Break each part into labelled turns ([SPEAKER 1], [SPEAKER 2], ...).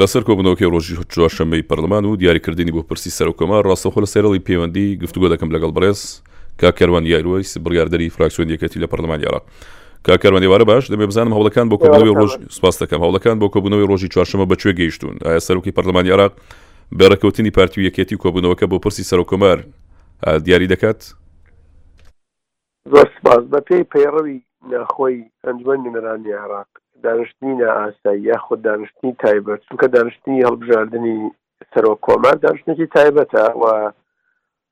[SPEAKER 1] لەسەر کۆبوونەوەکەی ڕۆژی چوارشەممەی پەرلەمان و دیاریکردنی بۆ پرسی سەرۆک کۆمار ڕاستەوخۆ لە سەیرەڵی پەیوەندی گفتوگۆ دەکەم لەگەڵ بەڕێز کاک کاروان یایلۆیس بڕیاردەری فراکسیۆنی یەکێتی لە پەرلەمانی عێراق کاک کاروان ئێوارە باش دەبێ بزانم هەوڵەکان بۆ کۆبوونەوەی ڕۆژ سپاس دەکەم هەوڵەکان بۆ کۆبوونەوەی ڕۆژی چوارشەممە بە کوێ گەیشتوون ئایا سەرۆکی پەرلەمانی عێراق بە ڕێککەوتنی پارتی و یەکێتی کۆبوونەوەکە بۆ پرسی سەرۆک کۆمار دیاری دەکات
[SPEAKER 2] زۆر سپاس. بە پێی پەیڕەوی ناخۆی ئەنجومەن نوێنەرانی عێراق، دانیشتنی نائاسایی یاخود دانیشتنی تایبەت، چونکە دانیشتنی هەڵبژاردنی سەرۆک کۆمار دانیشتنێکی تایبەتە و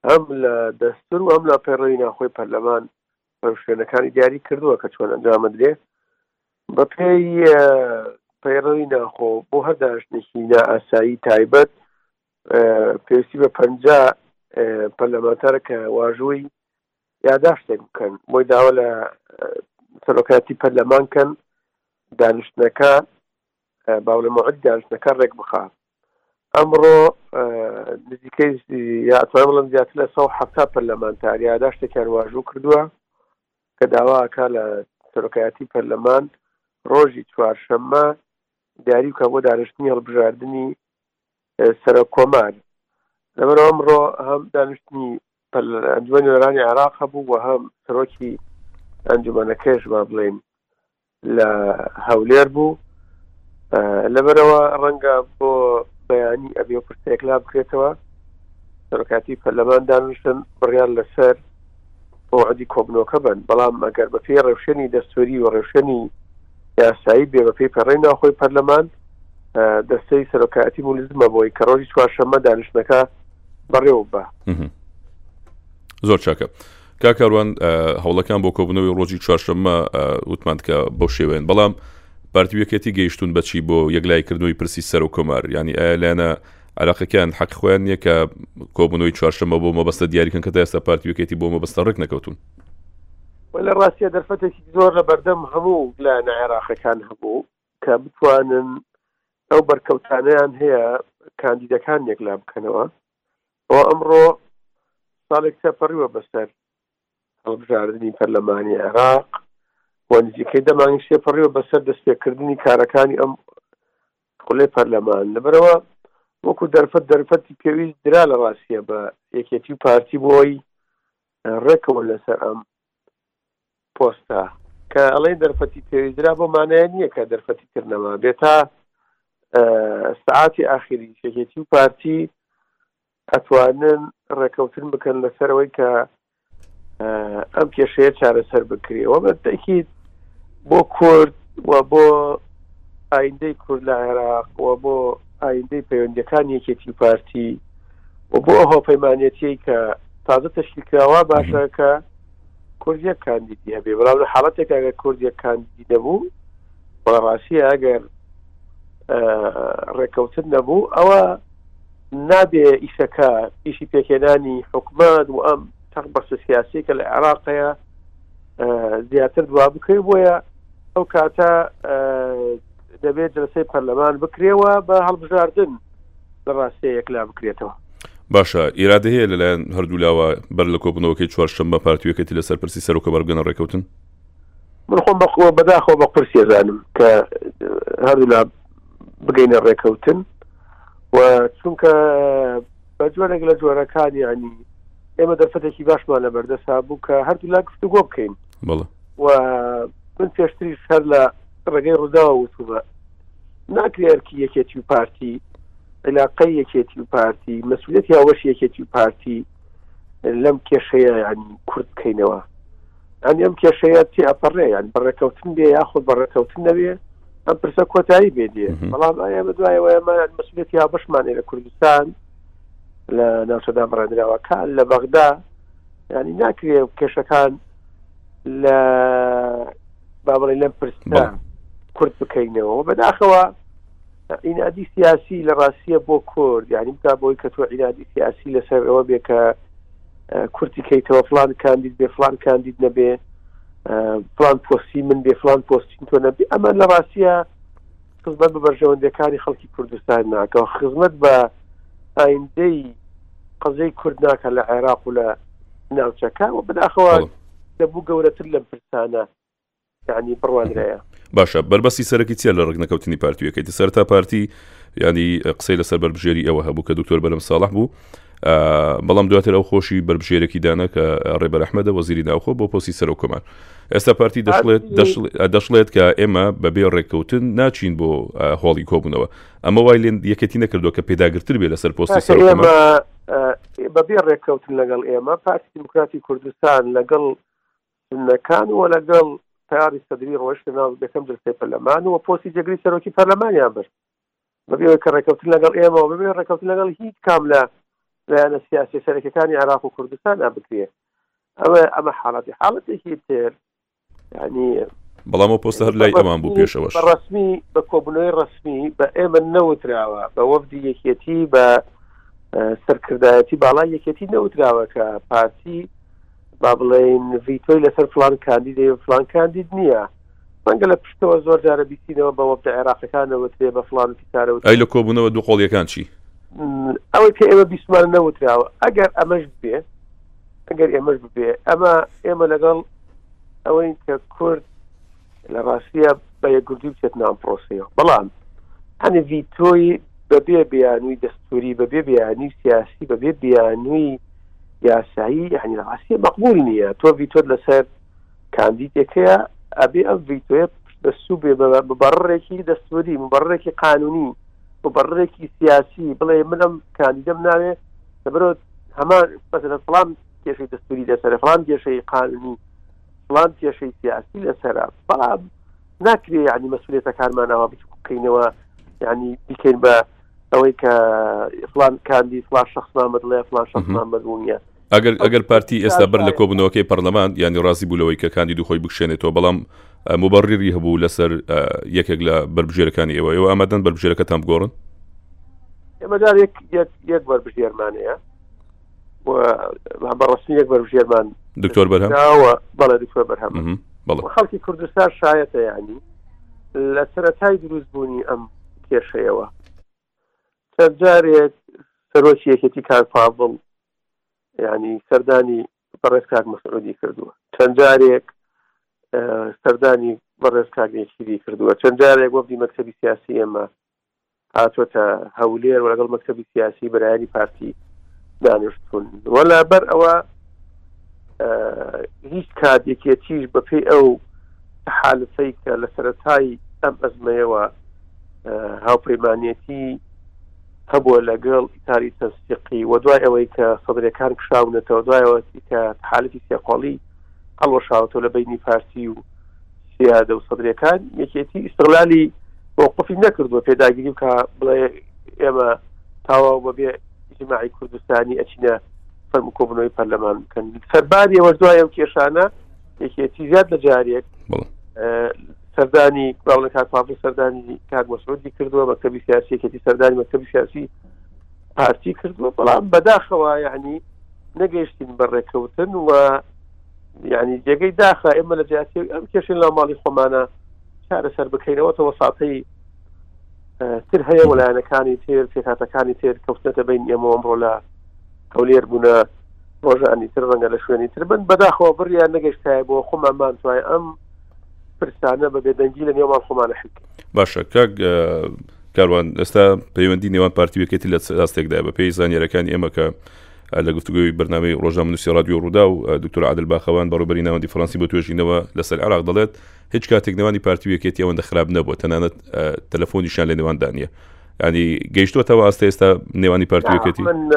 [SPEAKER 2] هەم لە دەستور و هەم لە پەیڕەوی ناخۆی پەرلەمان ڕێوشوێنەکانی دیاری کردووە کە چۆن ئەنجام ئەدرێ. بە پێی پەیڕەوی ناخۆ بۆ هەر دانیشتنێکی نائاسایی تایبەت پێویستی بە پەنجا پەرلەمانتارە کە واژۆی یاداشتێک بکەن بۆی داوا لە سەرۆکایەتی پەرلەمان کەن دانیشتنەکە باولە مەعود دانیشتنەکە ڕێک بخە ئەمڕۆ نزیکەی یاتوان بڵم زیاتر لە 1970 پەرلەمانتار یاداشتێکیان واژوو کردووە کە داواکە لە سەرۆکایەتی پەرلەمان ڕۆژی چوارشەممە دیاری بکە بۆ دانیشتنی هەڵبژاردننی سەرۆککۆمار لەبەرئەوە ئەمڕۆ هەم دانیشتنی ئەنجومەنی نوێنەرانی عێراق هەبوو و هەم سەرۆکی ئەنجومەنەکەش با بڵێین لە هەولێر بوو لەبەرەوە ڕەنگە بۆ بەیانی ئەبێ پرسێک لا بکرێتەوە سەرکاتی پەرلەمان دانیشتن بڕیان لەسەر بۆعدی کۆبنەوەکە بن بەڵام ئەگەر بەپێی ڕێوشێنی دەستوری و ڕێوشێنی یاسایی بێ بەپی پەڕی ناخۆی پەرلەمان دەستەی سەرۆکایەتی مولزمە بۆی کە ڕۆژی چوارشەمە دانیشتەکە بەڕێوە بە
[SPEAKER 1] زۆر چاکە کاکاروان هەوڵەکان بۆ کۆبنەوەی ڕۆژی چوارشەممە وتمانکە بۆ شێوێن بەڵام پارتیویەکەتی گەیشتون بەچی بۆ یەکلایکردنەوەی پرسی سەر و کۆمار ینی ئەلانە عراقەکان حەق خۆیان نییە کە کۆبنەوەی چوارشەمە بۆ مەبەستە دیاریکەن کە تا ئێستا پارتیوەکەتی بۆ مەبەستە ڕێک نەکەوتون وە
[SPEAKER 2] لە ڕاستیا دەرفەتێکی زۆر لە بەردەم هەموو لایەنە عێراقیەکان هەبوو کە بتوانن ئەو بەرکەوتانەیان هەیە کاندیدەکان یەکلا بکەنەوە بۆ ئەمڕۆ ساڵێک تەپەڕیوە بەسەر هەڵبژاردننی پەرلەمانی عێراق و نزیکەی دەمانگی سێپەڕیوە بەسەر دەستپێکردنی کارەکانی ئەم خولەی پەرلەمان لەبەرەوە وەکو دەرفەت دەرفەتی پێویست درا لە ڕاستیە بە یەکێتی و پارتی بۆی ڕێکەوە لەسەر ئەم پۆستە کە ئەڵێن دەرفەتی پێویسترا بۆ مانایە نییە کە دەرفەتی تر نەما بێت تا سعاتی ئاخری شەکێتی و پارتی ئەتوانن ڕێکەوتن بکەن لەسەرەوەی کە ئەم کێشەیە چارەسەر بکرێەوە بەتەکی بۆ کورد و بۆ ئایندەی کورد لە عێراق و بۆ ئایندەی پەیوەندەکان یەکێتی پارتی و بۆ ئەو هاوپەیمانەتیەی کە تازە تەشکیلکراوە باشە کە کورد یەک کاندیدی هەبێ بەڵام لە حاڵەتێک ئەگەر کورد یەک کاندیدی نەبوو بەڕاستیە ئەگەر ڕێککەوتن نەبوو ئەوە نابێ ئیشەکە ئیشی پێکێنانی حکومت و ئەم تەق بەش سیاسی کە لە عێراقەیە زیاتر دوا بکەی بۆیە ئەو کاتە دەبێت جلسەی پەرلەمان بکرێەوە بە هەڵبژاردن لە ڕاستێ یەکلا بکرێتەوە
[SPEAKER 1] باشە ئێرادە هەیە لەلایەن هەردوولاوە بەر لە کۆبنەوەکەی چوارشەممە پارتیوەکەتی لەسەر پرسی سەرۆکە بەرگەنە ڕێکەوتن
[SPEAKER 2] من خۆم بەخۆ بەداخۆ بە قورسی زانم کە هەردوولا بگەینە ڕێکەوتن و چونکە بە جۆرێک لە جۆرەکانی ینی ئێمە دەرفەتێکی باشمان لە بەردەسا بوو کە هەردوو لا گفتوگۆ بکەین و من پێشتریش هەر لە ڕێگەی ڕووداوە وتووە ناکرێ ئەرکی یەکێتی و پارتی علاقەی یەکێتی و پارتی مەسوولێت یاوەش یەکێتی و پارتی لەم کێشەیە ینی کورد بکەینەوە ئەنی ئەم کێشەیە تی ئەپەڕێ یان بەڕێکەوتن بێ یاخود بەڕێکەوتن نەوێ ئەم پرسە کۆتایی بێدێ بەڵام ئایا بە دوایەوە ئەمان مەسوولێت یا بەشمانێ لە کوردستان لە ناوچەدا بڕێنراوەکان لە بەغدا ینی ناکرێ کێشەکان لە با بڵێ لەم پرسە کورت بکەینەوە بەداخەوە ئینادی سیاسی لە ڕاستیە بۆ کورد یعنی بکە بۆی کە تۆ ئینادی سیاسی لەسەر ئەوە بێ کە کورتی کەیتەوە فلان کاندید بێ فلان کاندید نەبێ فلان پۆستی من بێ فلان پۆستین تۆ نەبی ئەمە لە ڕاستە خزمەت بە بەرژەوەندیەکانی خەڵکی کوردستان ناکەوە خزمەت بە ئایندەی قەزەی کورد ناکە لە عێراق و لە ناوچەکە و بداخەوە دەبوو گەورەتر لەم پرسانە ینی بڕوانرەیە
[SPEAKER 1] باشە بەربەستی سەرەکی چیە لە ڕگ نەکەوتنی پارتیەکەی سەر تا پارتی ینی قسەی لەسەر بەربژێری ئەوە هەبوو کە دکتۆر بەرم ساڵح بوو بەڵام دواتر ئەو خۆشی بەربژێرەی دانا کە ڕێبەر ئەحمەدە وەزیری ناوخۆ بۆ پۆسی سەرۆک کۆمار ئێستا پارتی دەشڵێت دەشڵێت کە ئێمە بەبێ ڕێککەوتن ناچین بۆ هۆڵی کۆبوونەوە ئەمە وای لێن یەکەتی نەکردو کە پێداگرتر بێ لەسەر پۆستی سەر
[SPEAKER 2] بەبێ ڕێککەوتن لەگەڵ ئێمە پارتی دیموکراتی کوردستان لەگەڵ نەکان و لەگەڵ تاری سەدری ڕۆشتە ناو دەکەم جلسەی پەرلەمان و پۆستی جێگری سەرۆکی پەرلەمانیان برد بەبێەوەی کە ڕێکەوتن لەگەڵ ئێمەەوە بەبێ ڕێکەوتن لەگەڵ هیچ کام لە لایەنە سیاسی سەرەکەەکانی عراق و کوردستان ئەبکرێ ئەوە ئەمە حاڵەتی حاڵەتێکی تر ینی
[SPEAKER 1] بەڵام ئەو پۆستە هەر لای ئەمان بوو پێشەوەش
[SPEAKER 2] ڕسمی بە کۆبنەوەی ڕسمی بە ئێمە نەوتراوە بە وەفدی یەکێتی بە سەرکردایەتی باڵا یەکێتی نەوتراوە کە پارتی با بڵێن ڤیتۆی لەسەر فلان کاندیدی فلان کاندید نییە ڕەنگە لە پشتەوە زۆر جارە بیستینەوە بە وەفدە عێراقیەکانە وترێ بە فڵان و فیسارە
[SPEAKER 1] ئەی لە کۆبوونەوە دوو قۆڵیەکان چی؟
[SPEAKER 2] ئەوەی کە ئێمە بیسمان نەوتراوە ئەگەر ئەمەش بێ ئەگەر ئێمەش ببێ ئەمە ئێمە لەگەڵ ئەوەی کە کورد لە ڕاستە بە یەکگرتوو بچێت نام پرۆسیەوە بەڵام هەنێ ڤیتۆی بەبێ بیانووی دەستوری بەبێ بیانی سیاسی بەبێ بیانووی یاسایی هەنی ڕاستی مەقبول نییە تۆ ڤیتۆت لەسەر کاندیدەکەیە ئەبێ ئەم ڤیتۆیە پشت بەستوو بێ بە مبەڕڕێکی دەستووری مبەڕڕێکی قانونی مبەڕڕێکی سیاسی بڵێ من ئەم کاندیدەم ناوێ لەبەرەوە هەمان مەسەلەن فڵان کێشەی دەستووری لەسەرە فڵان کێشەی قانونی فڵان کێشەی سیاسی لەسەرە بەڵام ناکرێ یعنی مەسوولێتەکانمانەوە بکەینەوە یعنی بیکەین بە ئەوەی کە فلان کاندی فلان شخصمان بەدڵێ فلان شخصمان بەدڵ نیە
[SPEAKER 1] ئەگەر ئەگەر پارتی ئێستا بەر لە کۆبنەوەکەی پەرلەمان ینی ڕازی بوو لەوەی کە کاندید و خۆی بکشێنێتەوە بەڵام مبڕری هەبوو لەسەر یەکێک لە بەربژێرەکانی ئێوە ئێوە ئامادەن بەربژێرەکەتان بگۆڕن
[SPEAKER 2] ئێمەدار یەک بەربژێرمانەیە بەڕستی یەک بەرژێرمان
[SPEAKER 1] دکتۆر بەرهاوە
[SPEAKER 2] بەڵێ دکتۆر بەرهەم خەڵکی کوردستان شایەتە ینی لە سەرەتای دروستبوونی ئەم کێشەیەوە چەند جارێک سەرۆکی یەکێتی کاک پاڤڵ ینی سەردانی بەڕێز کاک مەسعودی کردووە چەند جارێک سەردانی بەڕێز کاک نێچیری کردووە چەند جارێک وەفدی مەکتەبی سیاسی ئێمە هاتۆتە هەولێر و لەگەڵ مەکتەبی سیاسی برایانی پارتی دانیشتون وەلابەر ئەوە هیچ کاتێکێتیش بەپی ئەو تەحالفەی کە لە سەرەتای ئەم ئەزمەیەوە هاوپەیمانەتی هەبووە لەگەڵ ئیتاری تەسفیقی و دوای ئەوەی کە سەدرەکان کشاونەتەوە دوایەوەتی کە تحالفی سێقۆڵی هەڵوەشاوەتەوە لە بینی پارتی و سیادە و سەدرەکان یەکێتی ئیسلالی وەقفی نەکردووە پێداگیری بکە بڵێ ئێمە تاواو بەبێ جماعی کوردستانی ئەچینە فەرمکۆبنەوەی پەرلەمان بکەن سەرباری ئەوە دوایە و کێشانە یەکێتی زیاد لە جارێک سەردانی باڵە کاک پاڤڵ سەردانی کاک مەسعودی کردووە مەکتەبی سیاسیەکەتی سەردانی مەکتەبی سیاسی پارتی کردووە بەڵام بەداخەوە یعنی نەگەیشتین بە ڕێککەوتن و یعنی جێگەی داخە ئێمە لە جیاتی ئەم کێشین لە ماڵی خۆمانە چارەسەر بکەینەوە تەوە سااتەی تر هەیە وەلایەنەکانی تێر پێکاتەکانی تێر کەوتنەتە بین ئێمە ئەمڕۆ لە هەولێر بوونە ڕۆژانی تر ڕەنگە لە شوێنی تر بن بەداخەوە بڕیان نەگەشتایە بۆ خۆمانمان توای ئەم پرسانە بە بێدەنگی لە نێوان خۆمانە حک
[SPEAKER 1] باشە کاک کاروان ئێستا پەیوەندی نێوان پارتی وەکێتی لە ئاستێکدا بە پێی زانانیەکانی ئێمە کە لە گفتگوی بەنامەی ڕۆژنامە نووسی رادیۆ ڕوودا و دکتور عادل باخەوان بەڕوبەری ناوەندی فەرەنسی بۆ توێژینەوە لەسەر عراق دەڵێت هیچ کاتێک نێوانی پارتی و یەکێتی ئەوەندە خراپ نەبووە تەنانەت تەلەفۆنیشان لە نێواندا نیە ینی گەیشتوەتەوە ئاستە ئێستا نێوانی پارتی یەکێتی من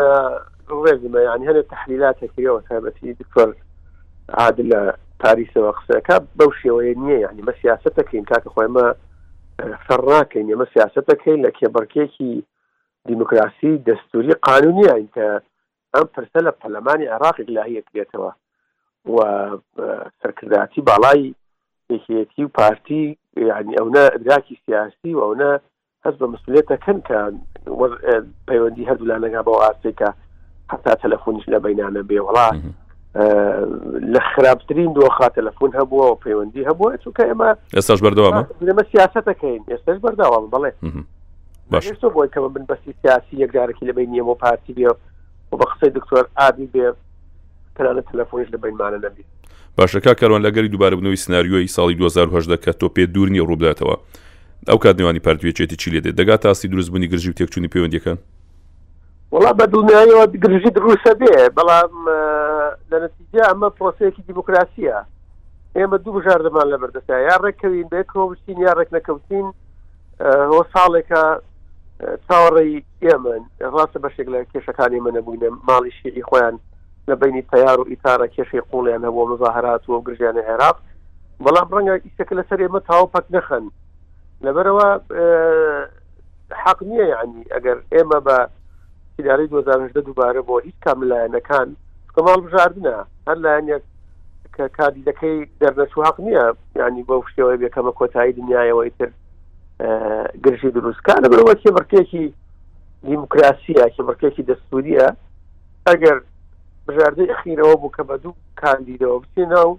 [SPEAKER 2] ڕێزمە ینی هەنێ تحلیلاتێکەوە تایبەتی دکتۆر عادل لە پاریسەوە قسەکە بەو شێوەیە نییە ینی مە سیاستەکەین کاکە خۆمە فەرناکەین ئێمە سیاستەکەین لە کێبڕکێکی دیموکراسی دەستوری قانونیین کە ئەم پرسە لە پەرلەمانی عێراقێک لاهیە کرێتەوە و سەرکردایەتی باڵای یەکێتی و پارتی ینی ئەوە ئەدراکی سیاسی و ئەوە هەست بە مسلێتەکەن کە پەیوەندی هەردوولانەگا بەو ئاستێکە حتا تەلەفۆنیش لە بینانە بێ وڵا لە خراپترین دۆخا تەلەفۆن هەبووە و پەیوەندی هەبووە چونکە ئێمە
[SPEAKER 1] ئێستاش بەردەوامە
[SPEAKER 2] ئێمە سیاستەکەین ئێستش بەرداوام بڵێ باشتۆ بۆی کەمە من بەسی سیاسی یەکدارەکی لە بین نیەمە پارتی بێ و بە قسەی دکتۆر ئابی بێ تەنانە تەلەفۆنش لە بینمانە نەبی
[SPEAKER 1] باشەکە کاروان لەگەری دووبارەبنەوەی سناریۆی ساڵی 2010 کە تۆ پێ دوور نیە ڕووبداتەوە ئەو کات نێوانی پارتوێچێتی چی لێ دێت دەگات تاستی دروستبوونی گرژی و تێکچوونی پەیوەندەکان
[SPEAKER 2] وڵا بە دڵنیایەوە گرژی دروسە بێ بەڵام لە نتیجە ئەمە پرۆسەیەکی دیموکراسیە ئێمە دوو بژاردەمان لە بەردەستا یا ڕێککەوین بێکەوە بچین یا ڕێک نەکەوتین هۆ ساڵێکە چاوەڕێی ئێمن ڕاستە بەشێک لە کێشەکانی منە بووینە ماڵی شیعی خۆیان لە بینی تیار و ئیتارە کێشەی قوڵیان هەبوو مزاهرات و گرژیانە عێراق بەڵام ڕەنگە ئیسەکە لەسەر ئێمە تاو پەک نەخەن لەبەرەوە حەق نییە ینی ئەگەر ئێمە بە ئیدارەی دوو هەزار و هەژدە دووبارە بۆ هیچ کام لە لایەنەکان چونکە ماڵ بژاردنە هەر لایەنێک کە کادیدەکەی دەرنەچوو هەق نییە یعنی بەو شێوەیە بێکەمە کۆتایی دنیایەوەی تر گرژی دروستکە لە بەرەوە کێ بڕکێکی دیموکراسیە کە بڕکێکی دەستوریە ئەگەر بژاردەی ئەخیرەوە بوو کە بە دوو کاندیدەوە بچێ ناو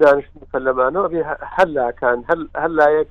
[SPEAKER 2] دانیشتنی پەرلەمانەوە بێ هەر
[SPEAKER 1] لاکان هەر لایەک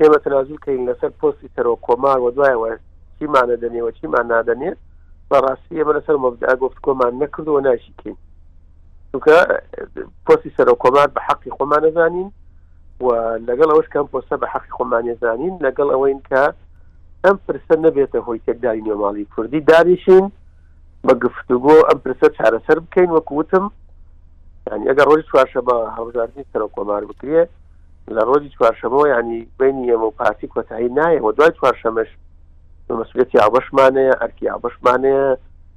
[SPEAKER 2] ئێمە تەنازول کەین لەسەر پۆستی سەرۆک کۆمار و دوایەوە چیمانە دەنێوە چیمان نادەنێت بەڕاستی ئێمە لەسەر مەبدا گفتکۆمان نەکردەوە ناشیکەین چونکە پۆستی سەرۆک کۆمار بە حەقی خۆمان نەزانین و لەگەڵ ئەوش کەم پۆستە بە حەقی خۆمان نێزانین لەگەڵ ئەوەین کە ئەم پرسە نەبێتە هۆی تێکداری نێوماڵی کوردی دانیشین بە گفتوگۆ ئەم پرسە چارەسەر بکەین وەکوتم ینی ئەگەر ڕۆژی چوارشەمە هەڵبژاردنی سەرۆک کۆمار بکرێت لە ڕۆژی چوارشەمەوە یانی بینی ئێمە و پارتی کۆتایی نایە و دوای چوارشەمەش مەسوولەتی هاوبەشمانەیە ئەرکی هاوبەشمانەیە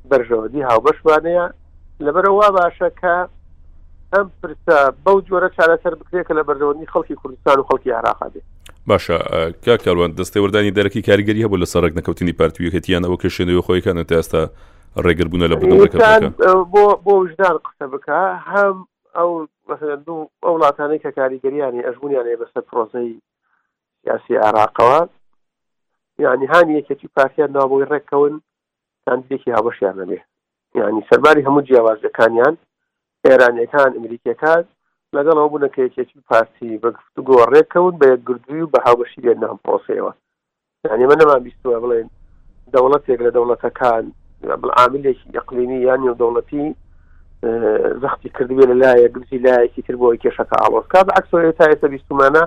[SPEAKER 2] بەرژەوەندی هاوبەشمانەیە لەبەرە وا باشە کە ئەم پرسە بەو جۆرە چارەسەر بکرێت کە لە بەردەوەنی خەڵکی کوردستان و خەڵکی عراقا بێت
[SPEAKER 1] باشە کاکەوان دەستی وەردانی دەرەکی کاریگەری هەبوو لە سەرک نەکەوتنی پارتویەکەتیان ئەوە کێشێنەوە خۆیەکانە تاستا ڕێگربوونە لە
[SPEAKER 2] بۆ وژدان قسە بکە هەم ئەو مەسەلەن دوو ئەو وڵاتانەی کە کاریگەریانی ئەژمونیانەیە بەسەر پرۆسەی سیاسی عراقەوە یعنی هاانی یەکێتی پارتیان ناوبووی ڕێککەون کاندێکی هاوبەشیان نەبێ یعنی سەرباری هەموو جیاوازەکانیان ئێرانەکان ئەمریکیەکان لەگەڵ ئەو بوونەکە یەکێتی پارتی بە گفتوگۆ ڕێککەون بە یەکگردووی و بە هاوبەشی بێن نام پرۆسەوە یانی ئێمە نەمانبیستووە بڵێین دەوڵەتێک لە دەوڵەتەکان عاملێکی ئەقلیمی یا نێودەوڵەتی زەختی کردبێ لە لایە گرزی لایەکی تر بۆی کێشەکە ئاڵۆز کات عکسۆی تا ئێستا بیستمانە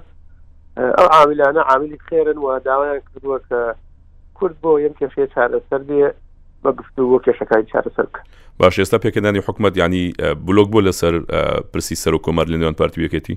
[SPEAKER 2] ئەو عاملانە عاملی خێرن و داوایان کردووە کە کورد بۆ یەم کێشەیە چارەسەر بێ بە گفتو بۆ کێشەکانی چارەسەر بکە
[SPEAKER 1] باش ئێستا پێکەدانی حکوومەت ینی بلوک بۆ لەسەر پرسی سەر و کۆمار لە نێوان پارتیەکەتی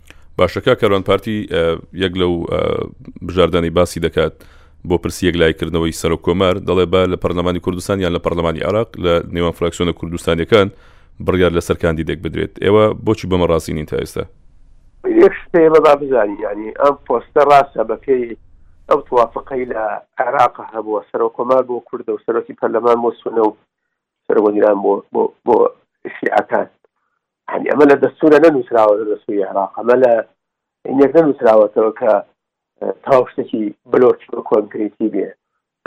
[SPEAKER 2] باشە
[SPEAKER 1] کاک کاروان پارتی یەک لەو بژاردانی باسی دەکات بۆ پرسی یەک لایکردنەوەی سەر و کۆمار دەڵێ با لە پەرلەمانی کوردستان یان لە پەرلەمانی عراق لە نێوان فراکسیۆنە کوردستانەکان بڕیار لەسەر کاندیدێک بدرێت ئێوە بۆچی بەمە ڕاستی نین تا ئێستا
[SPEAKER 2] یەک شتێ بە با بزانین ینی ئەم پۆستە ڕاستە بە پێی ئەو توافقەی لە عێراق هەبووە سەرۆ کۆمار بۆ کوردە و سەرۆکی پەرلەمان بۆ سونە و سەرۆگیران بۆ بۆ شیعەکان یانی ئەمە لە دەستورە نەنووسراوە لە دەستوری عێراق ئەمە لە ئینێک نەنووسراوەتەوە کە تاو شتێکی بلۆرچ بە کۆنکرێتی بێ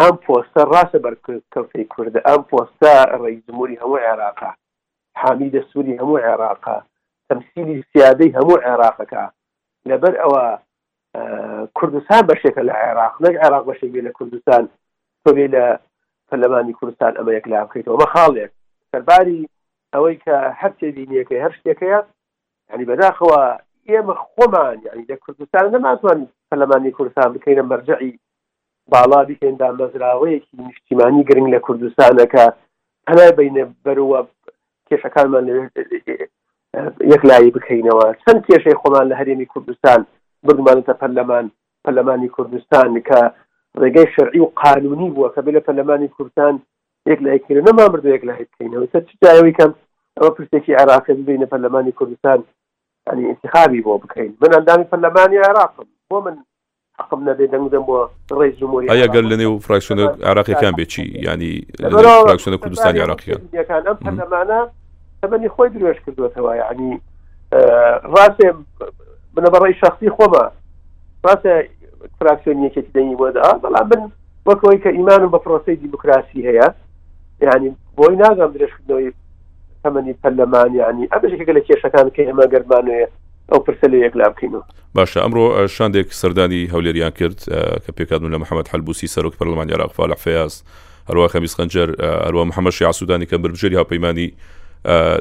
[SPEAKER 2] ئەم پۆستە ڕاستە بەر کەوتەی کوردە ئەم پۆستە ڕێی جمهوری هەموو عێراقە حامی دەستوری هەموو عێراقە تەمسیلی سیادەی هەموو عێراقەکە لەبەر ئەوە کوردستان بەشێکە لە عێراق نەک عێراق بەشێک بێ لە کوردستان تۆبێ لە پەرلەمانی کوردستان ئەمە یەک لا بکەیتەوە مە خاڵێک سەرباری ئەوەی کە هەر تێبینیەکەی هەر شتێکەیە ینی بەداخەوە ئێمە خۆمان ینی لە کوردستان نەماتوان پەرلەمانی کوردستان بکەینە مەرجعی باڵا بیکەین دامەزراوەیەکی نیشتیمانی گرنگ لە کوردستانە کە پەنای بینە بەرەوە کێشەکانمان لەوێ یەکلایی بکەینەوە چەند کێشەی خۆمان لە هەرێمی کوردستان بردمانێتە پەرلەمان پەرلەمانی کوردستان کە ڕێگەی شەرعی و قانونی بووە کە بێ لە پەرلەمانی کوردستان یەک لایکرێ نەمان بردو یەک لای بکەینەوە سەر چیایەوەی کەم ئەوە پرسێکی عێراقی ببینە پەرلەمانی کوردستان ئەنی انتخابی بۆ بکەین من ئەندامی پەرلەمانی عێراقم بۆ من حەقم نەبێ دەنگ بدەم بۆ ڕێز جمهوری
[SPEAKER 1] ئەی ئەگەر لە نێو فراکسیۆنە عێراقیەکان بێ چی یانی لە نێو فراکسیۆنە کوردستانی عێراقیەکان
[SPEAKER 2] ئەم پەرلەمانە تەمەنی خۆی درێژ کردوێتەوە یعنی ڕاستێ بنە بەڕی شخصی خۆمە ڕاستە فراکسیۆن یەکێتی دەنگی بۆدا بەڵام من وەکەوەی کە ئیمانم بە پرۆسی دیموکراسی هەیە یعنی بۆی ناگەم درێژکردنەوەی تەمەنی پەرلەمان یعنی ئەمریکەکە لە کێشەکان کە ئێمە گەرمانەیە ئەو پرسە لە یەکلا بکەینەوە
[SPEAKER 1] باشە ئەمڕۆ شاندێک سەردانی هەولێریان کرد کە پێکاتون لە محەممەد هەلبوسی سەرۆک پەرلمان عراق فالح فیاز هەروە خەمیز خەنجەر هەروە محەممەد شیع سوودانی کە بربژێری هاوپەیمانی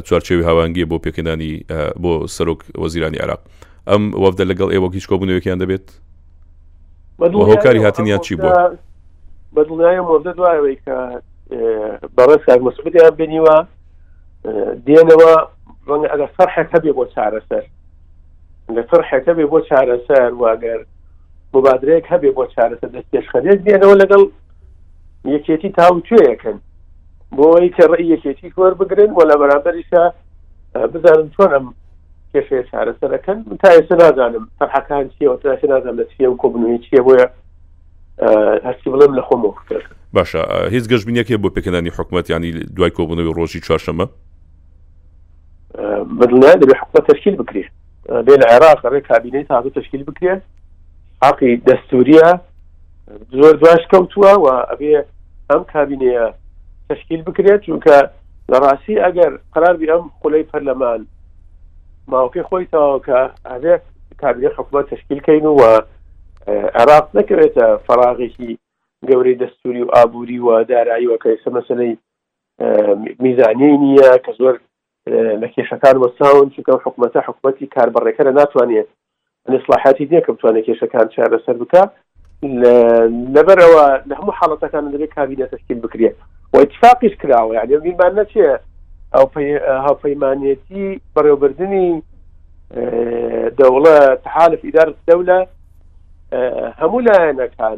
[SPEAKER 1] چوارچێوی هاوانگیە بۆ پێکەدانی بۆ سەرۆک وەزیرانی عراق ئەم وەفدە لەگەڵ ئێوە هیچ کۆبوونەوەکیان دەبێت هۆکاری هاتنیان چی بوو
[SPEAKER 2] بە دڵنیای مۆردە دوایەوەی کە بەڕێز کاک مەسعودیان بینیوە دێنەوە ڕەنگ ئەگە سەرحێک هەبێ بۆ چارەسەر لە سەرحێک هەبێ بۆ چارەسەر واگەر مبادرەیەک هەبێ بۆ چارەسەر دەست پێشخەرێک دێنەوە لەگەڵ یەکێتی تاوتوێەکەن بۆی کە ڕێی یەکێتی کۆر بگرن و لە بەرامبەریشە بزانم چۆن ئەم کێشەیە چارەسەرەکەن من تا ئێستا نازانم تەرحەکان چیەوە تراش نازانم لە چیە و کۆبنەوەی چیە بۆیە هەرچی بڵێم لە خۆمەوە بکرێت
[SPEAKER 1] باشە هیچ گەشتبینەکە بۆ پێکەدانی حکوومەت ینی دوای کۆبوونەوەی ڕۆژی چوارشەمە
[SPEAKER 2] بدڵنیان دەبێ حکومە تشکیل بکرێت بێ لە عێراق ڕێ کابینەی تازە تشکیل بکرێت حەقی دەستوریە زۆر دواش کەوتووە و ئەبێ ئەم کابینەیە تشکیل بکرێت چونکە لە ڕاستی ئەگەر قراربی ئەم خولەی پەرلەمان ماوەکەی خۆی تاوەکە ئەبێت کابینە حکومە تشکیلکەین و عێراق نەکەوێتە فراغێکی گەورەی دەستوری و ئابووری و داراییەکە ئێستا مەسلەی میزانیی نییە کە زۆر لە کێشەکان وەستاون چونکە ئەو حکومەتە حکومەتی کاربەڕێکەرە ناتوانێت ئەسلاحاتی نییە کە بتوانێت کێشەکان چارەسەر بکە لەبەرەوە لە هەموو حاڵەتەکان دەبێت کابینە تشکیل بکرێت و اتفاقیش کراوە یعنی بیمان نەچێ ئەو هاوپەیمانەتی بەڕێوبردننی دەوڵەت حالف ئیدار دەولە هەموو لایەنەکان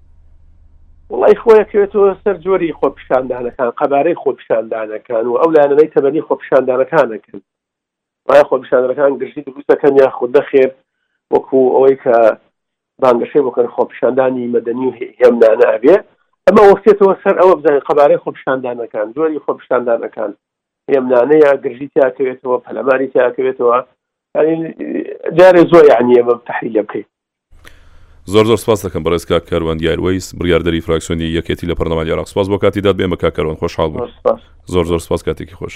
[SPEAKER 2] وڵی خۆیەکەوێتەوە سەر جۆری خۆپشاندانەکان قەبارەی خۆپشاندانەکان و ئەو لایەنەی تەبەنی خۆپشاندانەکانەکەن ڕای خۆپشاندەکان گرژی دروستەکەن یا خود دەخێر وەکو ئەوەی کە بانگەشەی بۆکەن خۆپشاندانی مەدەنی و هێمنانە ئەبێ ئەمە وەفتێتەوە سەر ئەوە بزانین قەبارەی خۆپشاندانەکان جۆری خۆپشاندانەکان هێمنانەیە گرژی تاکەوێتەوە پەلەماری تاکەوێتەوە جارێ زۆر یعنی ئەمە تحلیل بکەیت
[SPEAKER 1] زۆر زۆر سپاست دەکەم بەڕێز کاک کاروان دیار وەیس بڕیاردەری فراکسیۆنی یەکێتی لە پەرلەمانی عێراق سپاس بۆ کاتی داد بێمە کاک کاروان خۆشحاڵ بووم زۆر زۆر سپاس کاتێکی خۆش